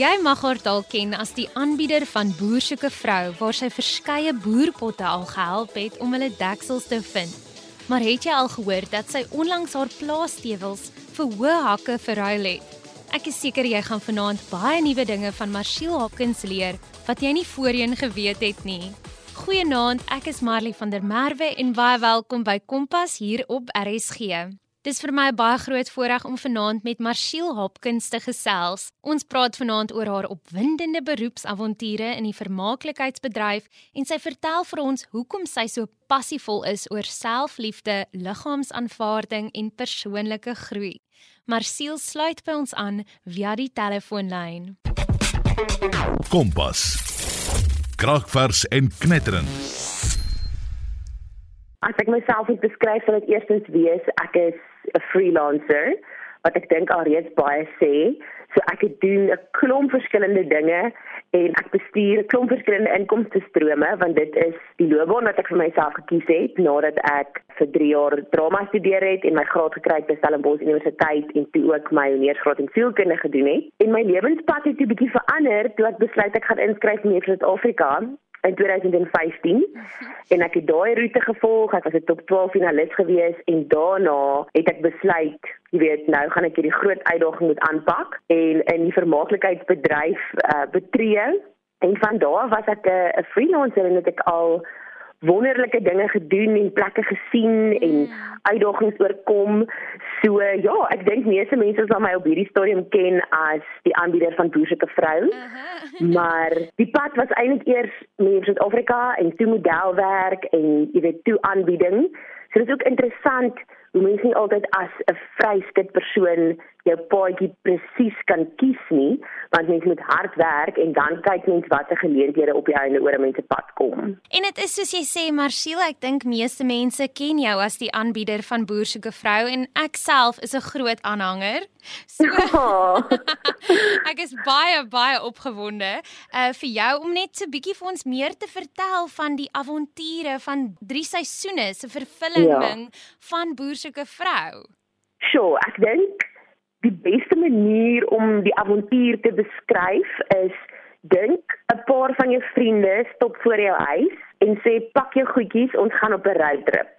Jy mag haar dalk ken as die aanbieder van Boersoeke Vrou waar sy verskeie boerpotte al gehelp het om hulle deksels te vind. Maar het jy al gehoor dat sy onlangs haar plaasstewels vir hoë hakke verruil het? Ek is seker jy gaan vanaand baie nuwe dinge van Marcel Hopkins leer wat jy nie voorheen geweet het nie. Goeienaand, ek is Marley van der Merwe en baie welkom by Kompas hier op RSG. Dis vir my 'n baie groot voorreg om vanaand met Marcel Hopkins te gesels. Ons praat vanaand oor haar opwindende beroepsavonture in die vermaaklikheidsbedryf en sy vertel vir ons hoekom sy so passievol is oor selfliefde, liggaamsaanvaarding en persoonlike groei. Marcel sluit by ons aan via die telefoonlyn. Kompas. Kragvers en knetterend. As ek myself moet beskryf, sal dit eerstens wees ek is 'n freelancer wat ek dink al reeds baie sê. So ek doen 'n klomp verskillende dinge en ek bestuur 'n klomp verskillende inkomste strome want dit is die loopbaan wat ek vir myself gekies het nadat ek vir 3 jaar drama studeer het en my graad gekry het by Stellenbosch Universiteit en toe ook my honeursgraad in sielkunde gedoen het. En my lewenspad het 'n bietjie verander toe ek besluit ek gaan inskryf in Suid-Afrika in 2015 en ek het daai roete gevolg. Ek was 'n top 12 finalis gewees en daarna het ek besluit, jy weet, nou gaan ek hierdie groot uitdaging moet aanpak en in die vermaaklikheidsbedryf uh, betree. En van daar was ek 'n freelancer en het ek al wonderlike dinge gedoen en plekke gesien en hmm. uitdagings oorkom. So ja, ek dink meeste mense sal my op hierdie stadium ken as die aanbieder van boersoeke vrou. Uh -huh. Maar die pad was eintlik eers in Suid-Afrika en toe modelwerk en jy weet toe aanbieding. So dit is ook interessant hoe mense nie altyd as 'n vryskut persoon jou paadjie presies kan kies nie, want mens moet hard werk en dan kyk mens watter geleenthede op die einde oor 'n mens se pad kom. En dit is soos jy sê Marcel, ek dink meeste mense ken jou as die aanbieder van Boersoeke Vrou en ek self is 'n groot aanhanger. So, oh. ek is baie baie opgewonde uh vir jou om net so 'n bietjie vir ons meer te vertel van die avonture van 3 seisoene se vervulling ja. van Boersoeke Vrou. Sjoe, ek dink die beste manier om die avontuur te beskryf is dink 'n paar van jou vriende stop voor jou huis en sê pak jou goedjies ons gaan op 'n roadtrip.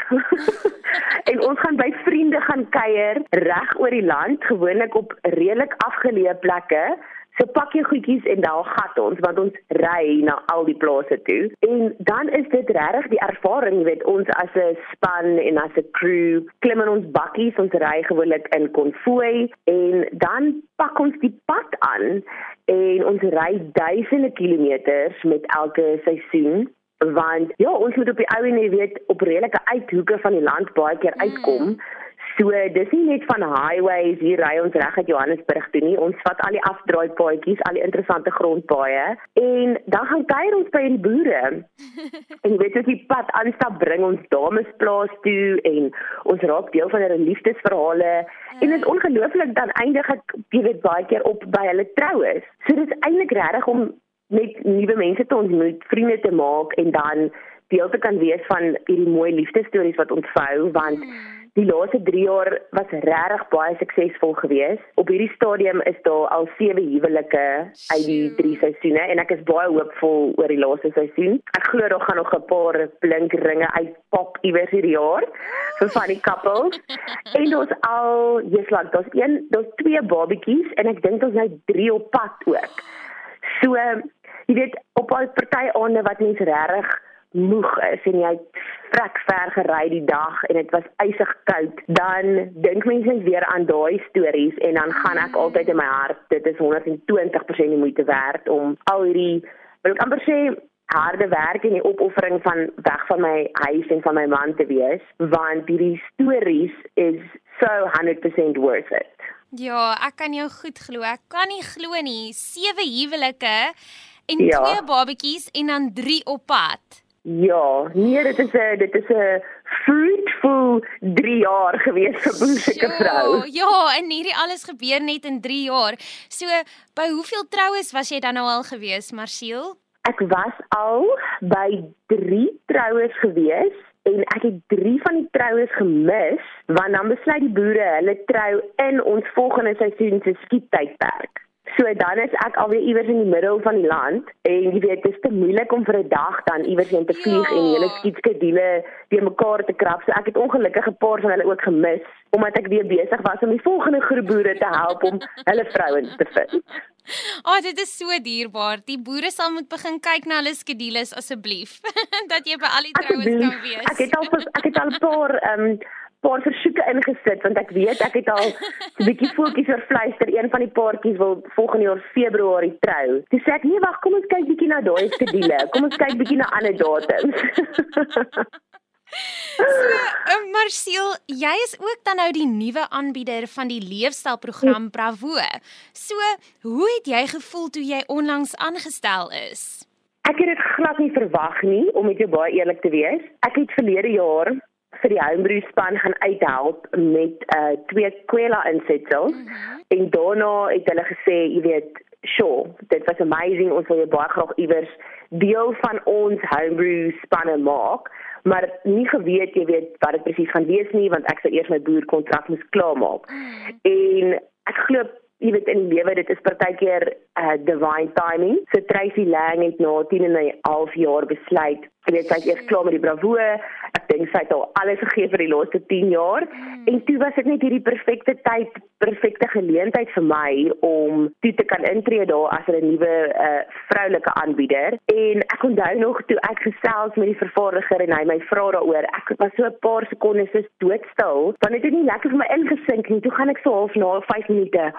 en ons gaan by vriende gaan kuier reg oor die land gewoonlik op redelik afgeleë plekke So pak jy goedjies en dan gat ons want ons ry na al die plase toe. En dan is dit regtig die ervaring, jy weet, ons as 'n span en as 'n crew klim in ons bakkies, ons ry gewoonlik in konvooi en dan pak ons die pad aan en ons ry duisende kilometers met elke seisoen want ja, ons moet op die ou en jy weet op redelike uithoeke van die land baie keer uitkom. Mm. So dis nie net van highways hier ry ons reg uit Johannesburg toe nie. Ons vat al die afdraai paadjies, al die interessante grondpaaie en dan gaan kuier ons by die boere. en weet jy, die pad aanstap bring ons damesplaas toe en ons raak deel van hulle liefdesverhale en dit is ongelooflik dan eindig ek jy weet baie keer op by hulle troues. So dis eintlik regtig om met nuwe mense te ontmoet, vriende te maak en dan deel te kan wees van hierdie mooi liefdesstories wat ontvou want hmm Die laaste 3 jaar was regtig baie suksesvol geweest. Op hierdie stadium is daar al 7 huwelike uit die 3 seisoene en ek is baie hoopvol oor die laaste seisoen. Ek glo daar gaan nog 'n paar blink ringe uitpop iewers hierdie jaar vir van die couples. en ons al, jy's lank, daar's een, daar's twee babatjies en ek dink ons nou 3 op pad ook. So, jy weet, op al party aande wat mens regtig moeg is en jy trek ver gery die dag en dit was ysig koud, dan dink mense weer aan daai stories en dan gaan ek altyd in my hart, dit is 120% die moeite werd om al hierdie wil ek amper sê harde werk en die opoffering van weg van my huis en van my man te wees, want hierdie stories is so 100% worth it. Ja, ek kan jou goed glo. Ek kan nie glo nie. Sewe huwelike en ja. twee babatjies en dan 3 op pad. Ja, nee, dit is 'n dit is 'n fruitful 3 jaar gewees vir boerseker vrou. Ja, en hierdie alles gebeur net in 3 jaar. So, by hoeveel troues was jy dan nou al gewees, Marcel? Ek was al by 3 troues gewees en ek het 3 van die troues gemis want dan besluit die boere hulle trou in ons volgende seisoen se skietydperk. So dan is ek alweer iewers in die middel van die land en jy weet dit is te moeilik om vir 'n dag dan iewers heen te vlieg ja. en hele skietskedule te mekaar te krap. So ek het ongelukkig 'n paar van hulle ook gemis omdat ek weer besig was om die volgende groep boere te help om hulle vrouens te vind. O, oh, dit is so dierbaar. Die boere sal moet begin kyk na hulle skedules asseblief dat jy by al die troues kan wees. Ek het al ek het al 'n paar ehm um, paar versoeke ingesit want ek weet ek het al 'n bietjie voetjies oor fluister een van die paartjies wil volgende jaar Februarie trou. Dis sê ek nee wag kom ons kyk bietjie na daai skedule. Kom ons kyk bietjie na ander datums. So, uh, Marcel, jy is ook dan nou die nuwe aanbieder van die leefstylprogram Bravo. So, hoe het jy gevoel toe jy onlangs aangestel is? Ek het dit glad nie verwag nie, om met jou baie eerlik te wees. Ek het verlede jaar vir die homebrew span gaan uithelp met uh twee kwela insetsels mm -hmm. en daarna het hulle gesê jy weet sure dit was amazing ons wil jou baie graag iewers deel van ons homebrew spanne maak maar nie geweet jy weet wat dit presies gaan wees nie want ek sou eers my boerkontrak moes klaarmaak mm en ek glo jy weet in die lewe dit is partykeer uh, divine timing. So Tracy Lang het na 10 en 'n half jaar besluit, jy weet sy is eers klaar met die bravo. Dink sy het al alles gegee vir die laaste 10 jaar mm. en toe was dit net hierdie perfekte tyd, perfekte geleentheid vir my om toe te kan intree daar as 'n nuwe uh, vroulike aanbieder. En ek onthou nog toe ek gesels met die vervaardiger en hy my vra daaroor, ek was so 'n paar sekondes so doodstil, want dit het nie lekker vir my ingesink nie. Toe gaan ek so half na 5 minute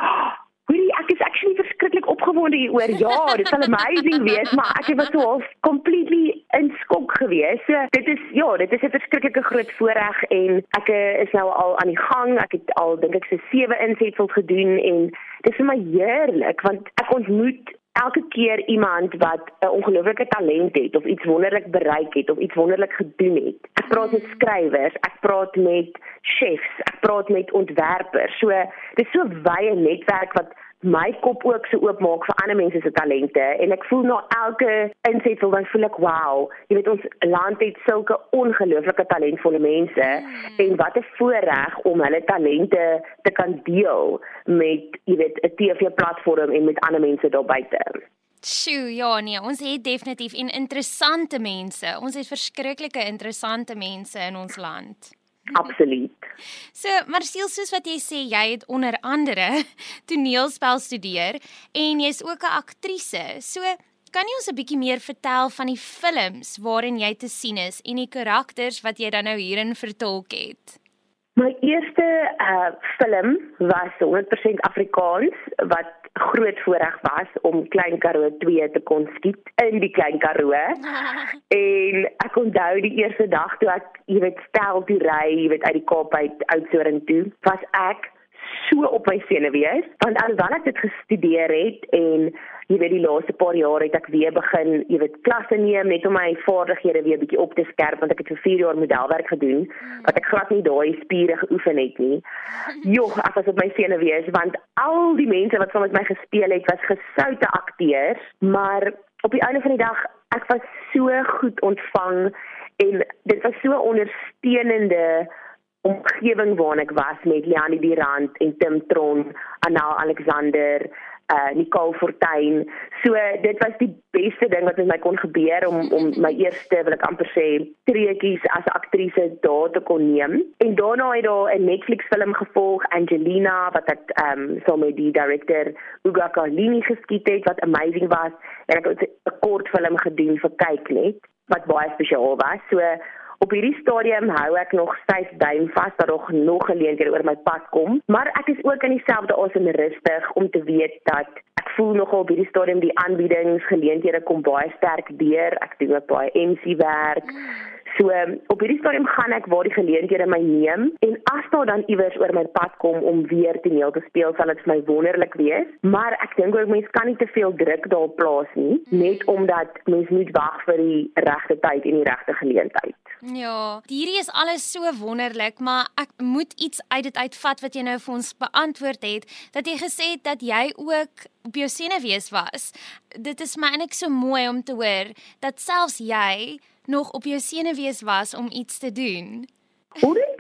Hoorie, ek is actually verskriklik opgewonde hieroor. Ja, dit sal amazing wees, maar ek was so half completely in skok gewees. So, dit is ja, dit is 'n verskriklike groot voorreg en ek is nou al aan die gang. Ek het al dink ek se sewe insetsels gedoen en dit is vir my heerlik want ek ontmoet elke keer iemand wat 'n ongelooflike talent het of iets wonderlik bereik het of iets wonderlik gedoen het. Ek praat met skrywers, ek praat met chefs, ek praat met ontwerpers. So dis so wye netwerk wat my kop ook so oopmaak vir ander mense se talente en ek voel na elke insetsel dan voel ek wow jy weet ons land het sulke ongelooflike talentvolle mense mm. en wat 'n voorreg om hulle talente te kan deel met jy weet 'n TV platform en met ander mense daar buite Sjoe, ja nee, ons het definitief en interessante mense. Ons het verskriklike interessante mense in ons land. Absoluut. So, Marcel, soos wat jy sê, jy het onder andere toneelspel studeer en jy's ook 'n aktrise. So, kan jy ons 'n bietjie meer vertel van die films waarin jy te sien is en die karakters wat jy dan nou hierin vertolk het? My eerste uh film was 100% Afrikaans wat groot voorreg was om Klein Karoo 2 te kon skiet in die Klein Karoo. en ek onthou die eerste dag toe ek, jy weet, stel die ry, jy weet, uit die Kaap uit Oudtshoorn toe, was ek so op my senuwees want alhoewel ek dit gestudeer het en jy weet die laaste paar jaar het ek weer begin jy weet klasse neem net om my vaardighede weer bietjie op te skerp want ek het vir 4 jaar modelwerk gedoen wat ek glad nie daai spiere geoefen het nie. Joh ek was op my senuwees want al die mense wat saam met my gespeel het was gesoute akteurs maar op die einde van die dag ek was so goed ontvang en dit was so ondersteunende omgewing waarin ek was met Leanie Durant en Tim Tron, Anna Alexander, uh Nicole Fortuin. So dit was die beste ding wat met my kon gebeur om om my eerste wil ek amper sê treetjies as aktrise daar te kon neem. En daarna het daar 'n Netflix film gevolg Angelina wat ek ehm um, so met die director Uga Kalini geskiet het wat amazing was. En ek het 'n kort film gedoen vir kyk net wat baie spesiaal was. So Op hierdie stadium hou ek nog styf duim vas dat daar nog geleenthede oor my pad kom, maar ek is ook in dieselfde asem rustig om te weet dat ek voel nogal op hierdie stadium die aanbiedings geleenthede kom baie sterk deur. Ek doen ook baie MC werk. So op hierdie stadium gaan ek waar die geleenthede my neem en as daar dan iewers oor my pad kom om weer toneel te speel, sal dit vir my wonderlik wees. Maar ek dink ook mense kan nie te veel druk daarop plaas nie, net omdat mens moet wag vir die regte tyd en die regte geleentheid. Ja, hierdie is alles so wonderlik, maar ek moet iets uit dit uitvat wat jy nou vir ons beantwoord het, dat jy gesê het dat jy ook op jou senuwees was. Dit is my eintlik so mooi om te hoor dat selfs jy nog op jou senuwees was om iets te doen? Hoe dit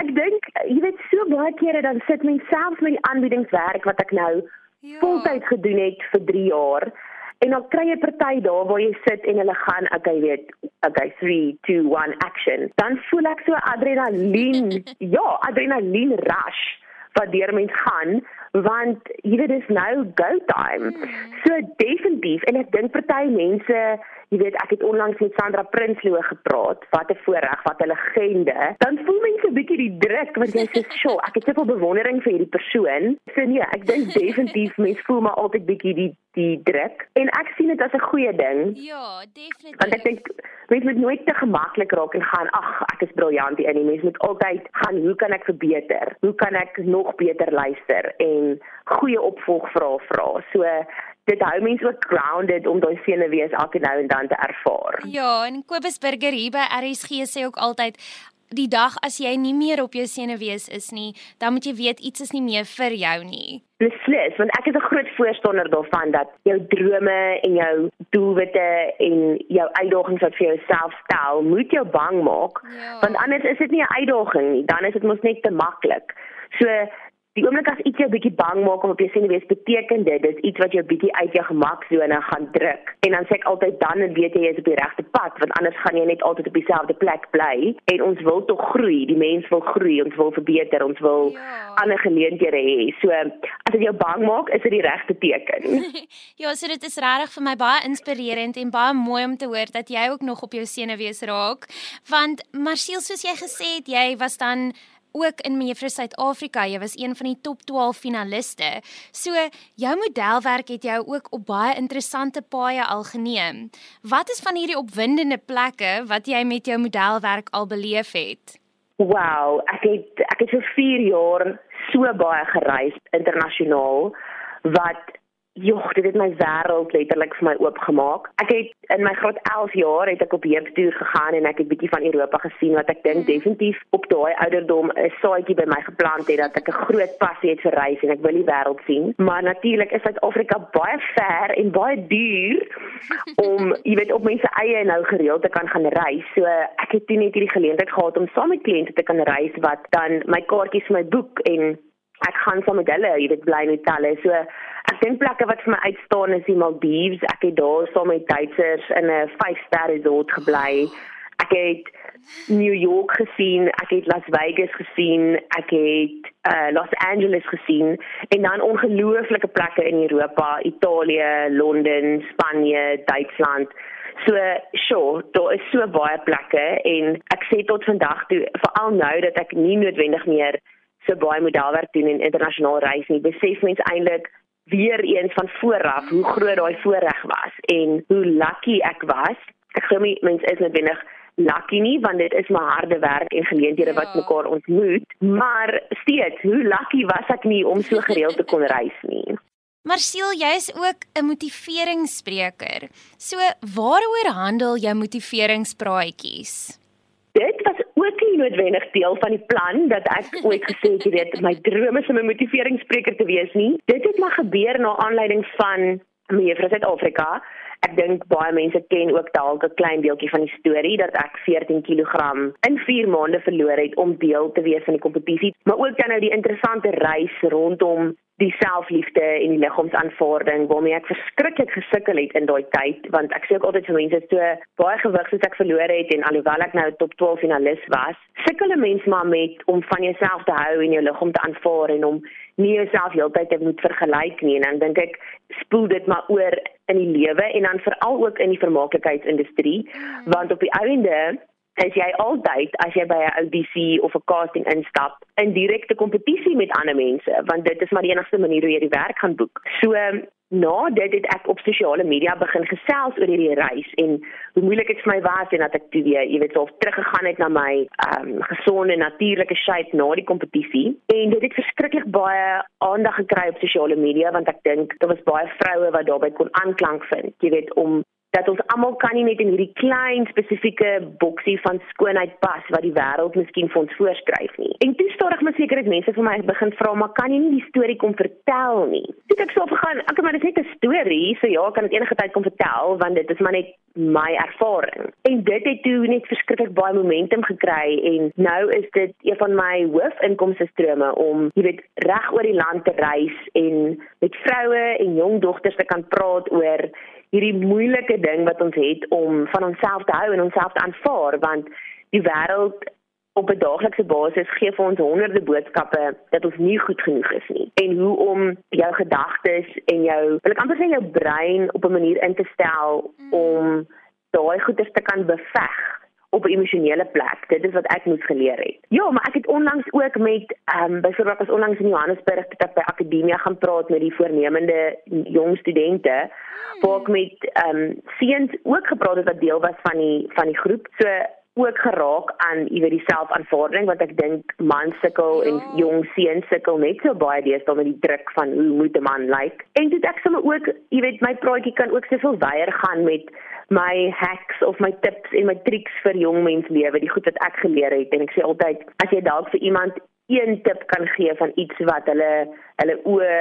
ek dink jy weet so baie kere dan sit mens self met die aanbiedingswerk wat ek nou ja. voltyd gedoen het vir 3 jaar. En dan kry jy party daar waar jy sit en hulle gaan, okay, weet, okay, 3 2 1 action. Dan voel ek so adrenalien. ja, adrenalien rush wat deur mens gaan want jy weet dis nou go time. Hmm. So definitief en ek dink party mense Jy weet ek het onlangs met Sandra Prinsloo gepraat, wat 'n voorreg, wat 'n legende. Dan voel mense 'n bietjie die druk want jy sê, "Sjoe, ek het soveel bewondering vir hierdie persoon." So nee, ek dink definitief mense voel maar altyd bietjie die die druk en ek sien dit as 'n goeie ding. Ja, definitief. Want ek dink mense moet nooit te gemaklik raak en gaan, "Ag, ek is briljant hier." Nee, mense moet altyd gaan, "Hoe kan ek verbeter? Hoe kan ek nog beter luister?" en goeie opvolgvrae vra. So dit hou mense ook grounded om daai senuwees elke nou en dan te ervaar. Ja, en Kobus Burger hier by RSG sê ook altyd die dag as jy nie meer op jou senuwees is nie, dan moet jy weet iets is nie meer vir jou nie. Beslis, want ek is 'n groot voorstander daarvan dat jou drome en jou doelwitte en jou uitdagings wat vir jouself stel, moet jou bang maak. Ja. Want anders is dit nie 'n uitdaging nie, dan is dit mos net te maklik. So Die oomblik as iets jou bietjie bang maak om op jou senuwees beteken dit dis iets wat jou bietjie uit jou gemaksone gaan druk. En dan sê ek altyd dan en weet jy jy is op die regte pad want anders gaan jy net altyd op dieselfde plek bly en ons wil tog groei. Die mens wil groei, ons wil verbeter, ons wil ja. ander geleenthede hê. So as dit jou bang maak, is dit die regte teken. ja, so dit is regtig vir my baie inspirerend en baie mooi om te hoor dat jy ook nog op jou senuwees raak. Want Marcel, soos jy gesê het, jy was dan ook in Mevrou Suid-Afrika. Jy was een van die top 12 finaliste. So jou modelwerk het jou ook op baie interessante paaie al geneem. Wat is van hierdie opwindende plekke wat jy met jou modelwerk al beleef het? Wow, ek het ek het vir 4 jaar so baie gereis internasionaal wat Joh, dit het my wêreld letterlik vir my oopgemaak. Ek het in my graad 11 jaar het ek op heuptoer gegaan en ek het bietjie van Europa gesien wat ek dink mm. definitief op daai ouderdom 'n saadjie by my geplant het dat ek 'n groot passie het vir reis en ek wil die wêreld sien. Maar natuurlik is Suid-Afrika baie ver en baie duur om, jy weet, op mense eie nou gereeld te kan gaan reis. So ek het toe net hierdie geleentheid gehad om saam met kliënte te kan reis wat dan my kaartjies vir my boek en ek gaan saam met hulle, jy weet, bly in hotelle. So ek dink plekke wat vir my uitstaan is die Maldives. Ek het daar saam met Duitsers in 'n 5-ster resort gebly. Ek het New York gesien, ek het Las Vegas gesien, ek het uh, Los Angeles gesien en dan ongelooflike plekke in Europa, Italië, Londen, Spanje, Duitsland. So, sure, daar is so baie plekke en ek sê tot vandag toe, veral nou dat ek nie noodwendig meer so baie modelwerk doen en internasionaal reis nie, besef mens eintlik weer eens van vooraf hoe groot daai voorreg was en hoe lucky ek was. Ek glo mense is noodwendig lucky nie want dit is maar harde werk en geleenthede ja. wat mekaar ontmoet, maar steeds, hoe lucky was ek nie om so gereeld te kon reis nie. Marcel, jy is ook 'n motiveringsspreker. So, waaroor handel jou motiveringspraatjies? Dit ook nie noodwendig deel van die plan dat ek ooit gesê het jy weet my droom is om 'n motiveringsspreker te wees nie. Dit het maar gebeur na aanleiding van Mevrou Suid-Afrika. Ek dink baie mense ken ook dalk 'n klein deeltjie van die storie dat ek 14 kg in 4 maande verloor het om deel te wees van die kompetisie, maar ook dan nou die interessante reis rondom die selfliefde en die liggaamsaanvaarding waarmee ek verskriklik gesukkel het in daai tyd want ek sê ook altyd vir mense so baie gewig soos ek verloor het en alhoewel ek nou top 12 finalis was sukkel 'n mens maar met om van jouself te hou en jou liggaam te aanvaar en om nie jouself heeltyd te moet vergelyk nie. En dan dink ek spoel dit maar oor in die lewe en dan veral ook in die vermaaklikheidsindustrie want op die einde is jy altyd as jy by 'n audisie of 'n casting instap in direkte kompetisie met ander mense want dit is maar die enigste manier hoe jy die werk gaan boek. So na dit het ek op sosiale media begin gesels oor hierdie reis en hoe moeilik dit vir my was en dat ek toe weer, jy weet, so teruggegaan het na my ehm um, gesonde natuurlike shape na die kompetisie en dit het verskriklik baie aandag gekry op sosiale media want ek dink daar was baie vroue wat daarbey kon aanklank vind, jy weet, om dat ons almal kan nie net in hierdie klein spesifieke boksie van skoonheid pas wat die wêreld miskien vir ons voorskryf nie. En toe stadig maar seker dat mense vir my begin vra, maar kan jy nie die storie kom vertel nie? Toe ek so gegaan, ek maar dit is net 'n storie, so ja, kan dit enige tyd kom vertel want dit is maar net my ervaring. En dit het toe net verskriklik baie momentum gekry en nou is dit een van my hoofinkomste strome om, jy weet, reg oor die land te reis en met vroue en jong dogters te kan praat oor hierdie moeilike ding wat ons het om van onsself te hou en onsself te aanvaar want die wêreld op 'n daaglikse basis gee vir ons honderde boodskappe dat ons nie goed genoeg is nie. En hoe om jou gedagtes en jou wil ek amper sê jou brein op 'n manier in te stel om daai goeders te kan beveg op 'n emosionele plek. Dit is wat ek moes geleer het. Ja, maar ek het onlangs ook met ehm um, byvoorbeeld as onlangs in Johannesburg het ek by akademia gaan praat met die voornemende jong studente waar ek met ehm um, seuns ook gepraat het wat deel was van die van die groep. So ook geraak aan jy weet die selfaanvaarding wat ek dink mans sukkel ja. en jong seuns sukkel net so baie deesdae met die druk van hoe moet 'n man lyk. Like. En dit ek sommer ook jy weet my praatjie kan ook soveel weier gaan met my hacks of my tips en my triks vir jong mens lewe, die goed wat ek geleer het. En ek sê altyd as jy dalk vir iemand een tip kan gee van iets wat hulle hulle oë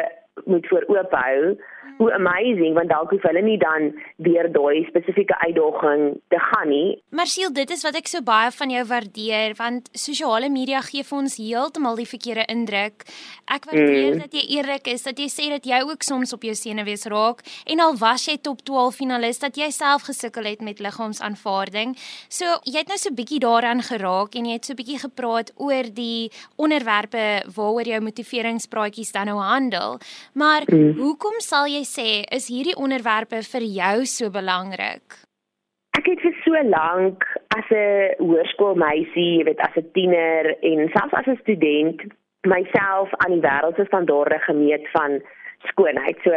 moet voor oop hou, hoe amazing want dalk hoef hulle nie dan weer daai spesifieke uitdaging te gaan nie. Marcel, dit is wat ek so baie van jou waardeer want sosiale media gee vir ons heeltemal die verkeerde indruk. Ek waardeer mm. dat jy eerlik is, dat jy sê dat jy ook soms op jou senuwees raak en al was jy top 12 finalis dat jy self gesukkel het met liggaamsaanvaarding. So jy het nou so bietjie daaraan geraak en jy het so bietjie gepraat oor die onderwerpe waaroor jou motiveringspraatjies dan nou handel. Maar mm. hoekom sal jy sê is hierdie onderwerpe vir jou so belangrik? Ek het vir so lank as 'n hoërskoolmeisie, jy weet, as 'n tiener en selfs as 'n student myself aan die wêreldse standaarde gemeet van skoonheid. So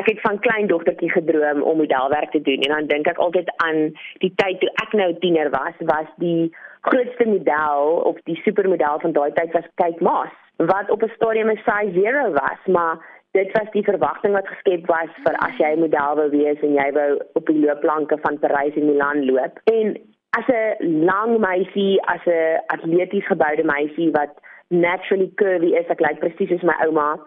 ek het van klein dogtertjie gedroom om modelwerk te doen en dan dink ek altyd aan die tyd toe ek nou tiener was, was die grootste model of die supermodel van daai tyd was Kate Moss wat op 'n stadium 'n size 0 was, maar dit was die verwagting wat geskep was vir as jy model wou wees en jy wou op die loopplanke van Parys en Milan loop. En as 'n lang meisie, as 'n atleties geboude meisie wat naturally curvy is, ek lyk presies soos my ouma,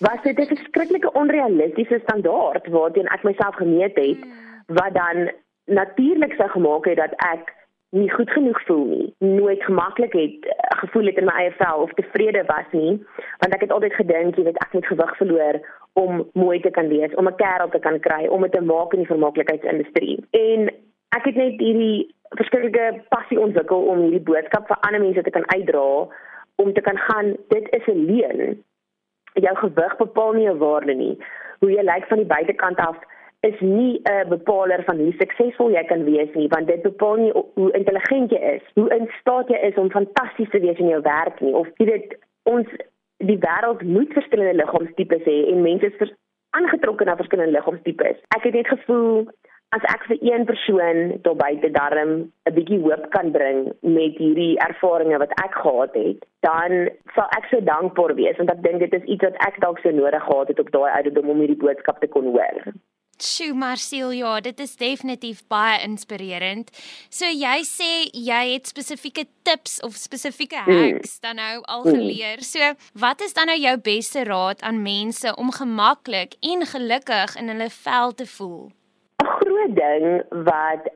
was dit 'n verskriklike onrealistiese standaard waarteen ek myself gemeet het wat dan natuurlik sou gemaak het dat ek nie goed genoeg voel nie, nooit gemaklik het eh, gevoel het in my eie vel of tevrede was nie, want ek het altyd gedink jy weet ek moet gewig verloor om mooi te kan wees, om 'n kerel te kan kry, om dit te maak in die vermaaklikheidsindustrie. En ek het net hierdie verskillende passie ontwikkel om hierdie boodskap vir ander mense te kan uitdra om te kan gaan dit is 'n leuen. Jou gewig bepaal nie jou waarde nie. Hoe jy lyk van die buitekant af is nie 'n bepaler van hoe suksesvol jy kan wees nie, want dit bepaal nie hoe intelligent jy is, hoe in staat jy is om fantasties te wees in jou werk nie, of jy weet ons die wêreld moet verskillende liggaamstipes hê en mense is aangetrokke na verskillende liggaamstipes. Ek het net gevoel as ek vir een persoon tot buite darm 'n bietjie hoop kan bring met hierdie ervarings wat ek gehad het, dan sal ek so dankbaar wees want ek dink dit is iets wat ek dalk so nodig gehad het op daai ouderdom om hierdie boodskap te kon hoor. Sjoe, Marcel, ja, dit is definitief baie inspirerend. So jy sê jy het spesifieke tips of spesifieke hmm. hacks dan nou al hmm. geleer. So, wat is dan nou jou beste raad aan mense om gemaklik en gelukkig in hulle vel te voel? 'n Groot ding wat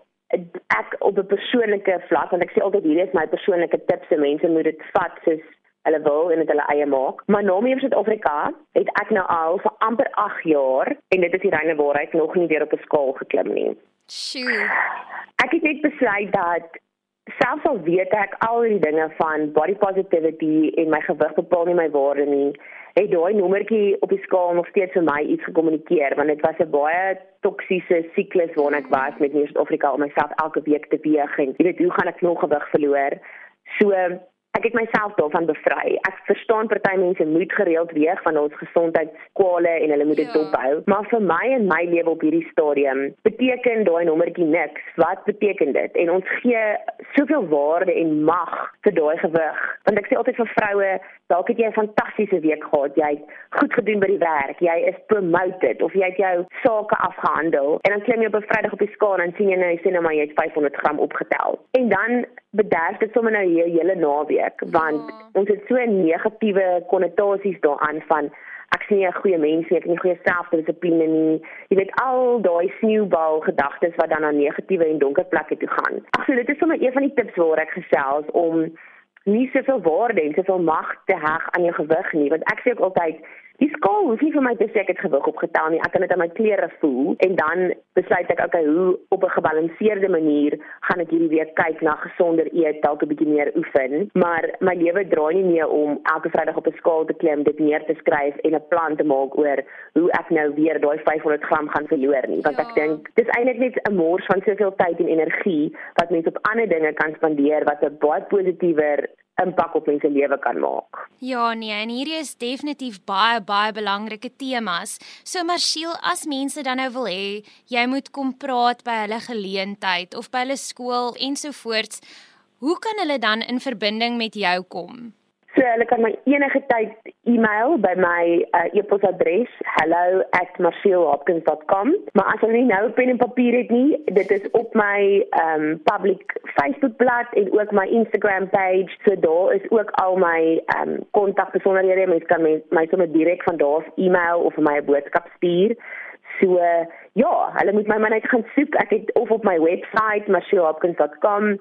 ek op 'n persoonlike vlak, want ek sê altyd hierdie is my persoonlike tips, se mense moet dit vat soos hulle wil en dit hulle eie maak. Maar na my in Suid-Afrika het ek nou al vir amper 8 jaar en dit is die reine waarheid nog nie weer op 'n skaal geklim nie. Sjoe. Ek het net besluit dat selfs al weet ek al die dinge van body positivity en my gewig bepaal nie my waarde nie, het daai nommertjie op die skaal nog steeds vir my iets gekommunikeer want dit was 'n baie toksiese siklus waarna ek was met in Suid-Afrika om myself elke week te weeg en jy weet hoe gaan ek nog gewig verloor? So ek het myself daarvan bevry. Ek verstaan party mense moet gereeld weeg van ons gesondheidskwale en hulle moet dit ja. dophou, maar vir my en my lewe op hierdie stadium beteken daai nommertjie niks. Wat beteken dit? En ons gee soveel waarde en mag vir daai gewig. Want ek sê altyd vir vroue, dalk het jy 'n fantastiese week gehad, jy het goed gedoen by die werk, jy is promoted of jy het jou sake afgehandel en dan klim jy op 'n Vrydag op die skaal en sien jy nou jy sê nou maar jy het 500 gram opgetel. En dan bederf dit sommer nou hier hele naweek want ja. ons het so negatiewe konnotasies daaraan van ek sien nie 'n goeie mens nie, ek het nie goeie selfdissipline nie. Jy weet al daai sneeubal gedagtes wat dan na negatiewe en donker plekke toe gaan. Ag so dit is sommer een van die tips waar ek gesels om nie soveel waarde en soveel mag te heg aan jou gewig nie, want ek sê ook altyd Die skaal hoef nie vir my te sê ek het gewig opgetel nie. Ek kan dit aan my klere voel en dan besluit ek okay, hoe op 'n gebalanseerde manier gaan ek hierdie week kyk na gesonder eet, dalk 'n bietjie meer oefen, maar my lewe draai nie meer om elke Vrydag op 'n skaal te klim, dit neer te skryf en 'n plan te maak oor hoe ek nou weer daai 500 gram gaan verloor nie, want ja. ek dink dis eintlik net 'n mors van soveel tyd en energie wat mens op ander dinge kan spandeer wat 'n baie positiewer impak op mense lewe kan maak. Ja nee, en hierdie is definitief baie baie belangrike temas. So Marsiel, as mense dan nou wil hê jy moet kom praat by hulle geleentheid of by hulle skool ensovoorts, hoe kan hulle dan in verbinding met jou kom? So hulle kan my enige tyd e-mail by my uh, e-posadres hello@marcielhopkins.com. Maar as hulle nie nou pen en papier het nie, dit is op my um public Facebookblad en ook my Instagram page. So daar is ook al my um kontakbesonderhede. Mense kan my, my sommer direk van daar af e-mail of my boodskap stuur. So ja, hulle moet my maar net gaan soek. Ek het of op my webwerf marcielhopkins.com.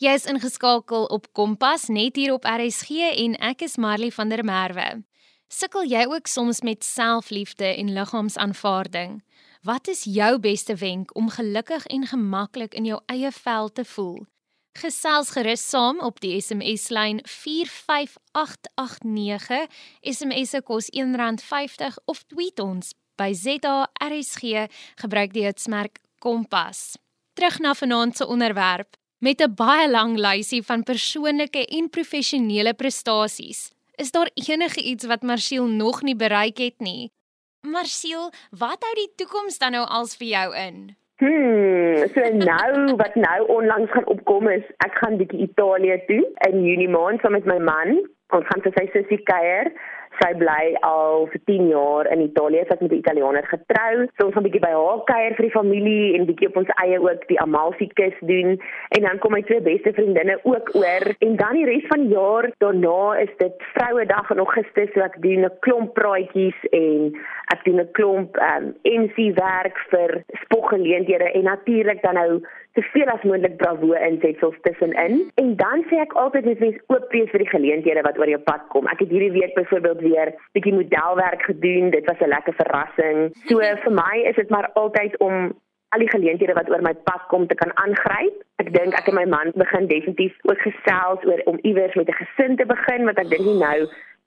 Jy is ingeskakel op Kompas net hier op RSG en ek is Marley van der Merwe. Sukkel jy ook soms met selfliefde en liggaamsaanvaarding? Wat is jou beste wenk om gelukkig en gemaklik in jou eie vel te voel? Gesels gerus saam op die SMS-lyn 45889. SMS se kos R1.50 of tweet ons by ZARSG gebruik die hitsmerk Kompas. Terug na vanaand se onderwerp. Met 'n baie lang lysie van persoonlike en professionele prestasies, is daar enige iets wat Marsiel nog nie bereik het nie. Marsiel, wat hou die toekoms dan nou als vir jou in? Hmm, so nou wat nou onlangs gaan opkom is, ek gaan bietjie Italië toe in Junie maand saam met my man. Ons gaan vir sy sussie kuier sy bly al vir 10 jaar in Italië, sy het met 'n Italianer getrou. So ons gaan 'n bietjie by haar kuier vir die familie en bietjie op ons eie ook die Amalfi-kus doen. En dan kom my twee beste vriendinne ook oor. En dan die res van die jaar daarna is dit Vrouedag in Augustus, so ek doen 'n klomp praatjies en ek doen 'n klomp um, ehm, MC werk vir spoggeleenthede en natuurlik dan nou soveel as moontlik bravo insetsels tussenin. En dan sê ek altyd as mens oop wees vir die geleenthede wat oor jou pad kom. Ek het hierdie week byvoorbeeld weer bietjie modelwerk gedoen. Dit was 'n lekker verrassing. So vir my is dit maar altyd om al die geleenthede wat oor my pad kom te kan aangryp. Ek dink ek en my man begin definitief ook gesels oor om iewers met 'n gesin te begin want ek dink nie nou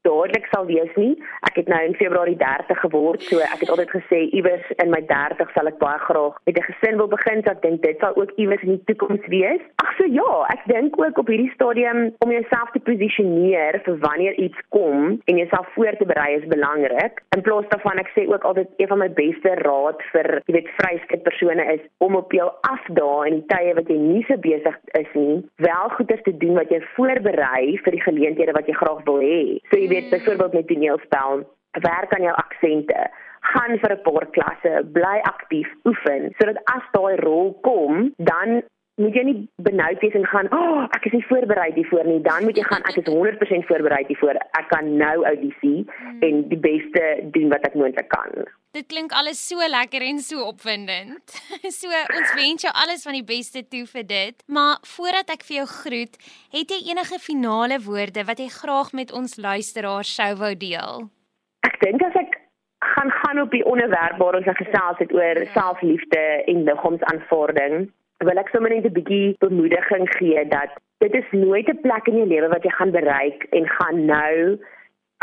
dadelik sal wees nie. Ek het nou in Februarie 30 geword, so ek het altyd gesê iewers in my 30 sal ek baie graag met 'n gesin wil begin. So ek dink dit sal ook iewers in die toekoms wees. Ag so ja, ek dink ook op hierdie stadium om jouself te posisioneer vir wanneer iets kom en jouself voor te berei is belangrik. In plaas daarvan ek sê ook altyd een van my beste raad vir jy weet vryskut persone is om op jou afdae in die tye wat jy nie so besig is nie, wel goeders te doen wat jy voorberei vir die geleenthede wat jy graag wil hê. So jy weet byvoorbeeld met toneelspel, werk aan jou aksente, gaan vir 'n paar klasse, bly aktief, oefen sodat as daai rol kom, dan moet jy nie benoud wees en gaan, "Ag, oh, ek is nie voorberei hiervoor nie." Dan moet jy gaan, "Ek is 100% voorberei hiervoor. Ek kan nou audisie hmm. en die beste doen wat ek moontlik kan." Dit klink alles so lekker en so opwindend. so ons wens jou alles van die beste toe vir dit. Maar voordat ek vir jou groet, het jy enige finale woorde wat jy graag met ons luisteraars sou wou deel? Ek dink as ek gaan gaan op die onderwerp waar ons gesels het oor ja. selfliefde en liggaamsaanvaarding wil ek sommer net 'n bietjie bemoediging gee dat dit is nooit 'n plek in jou lewe wat jy gaan bereik en gaan nou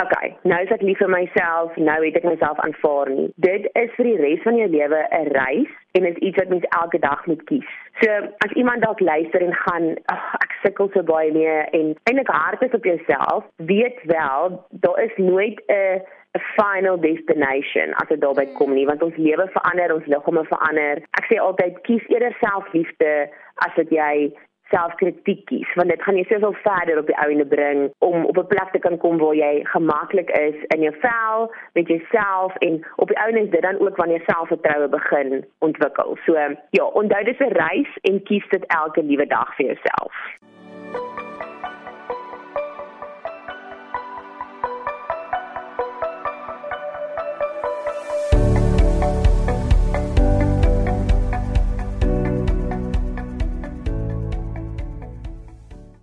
okay, nou is ek lief vir myself, nou het ek myself aanvaar nie. Dit is vir die res van jou lewe 'n reis en is iets wat mens elke dag moet kies. So as iemand dalk luister en gaan, oh, ek sukkel so baie mee en eintlik hard is op jouself, weet wel, daar is nooit 'n 'n final destination as dit daarby kom nie want ons lewe verander, ons liggame verander. Ek sê altyd kies eerder selfliefde as dit jy selfkritiek kies want dit gaan jy soveel verder op die ouene bring om op 'n plek te kan kom waar jy gemaklik is in jou vel met jouself en op die ouene is dit dan ook wanneer selfvertroue begin ontwikkel. So ja, onthou dis 'n reis en kies dit elke liewe dag vir jouself.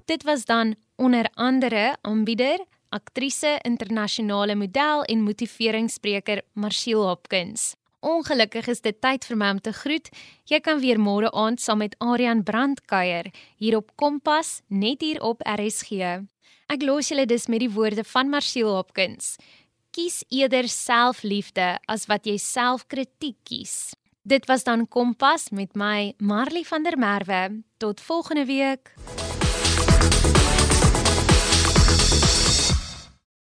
Dit was dan onder andere aanbieder, aktrise, internasionale model en motiveringsspreker Marcel Hopkins. Ongelukkig is dit tyd vir my om te groet. Jy kan weer môre aand saam met Aryan Brand kuier hier op Kompas net hier op RSG. Ek los julle dus met die woorde van Marcel Hopkins. Kies eerder selfliefde as wat jy selfkritiek kies. Dit was dan Kompas met my Marley van der Merwe. Tot volgende week.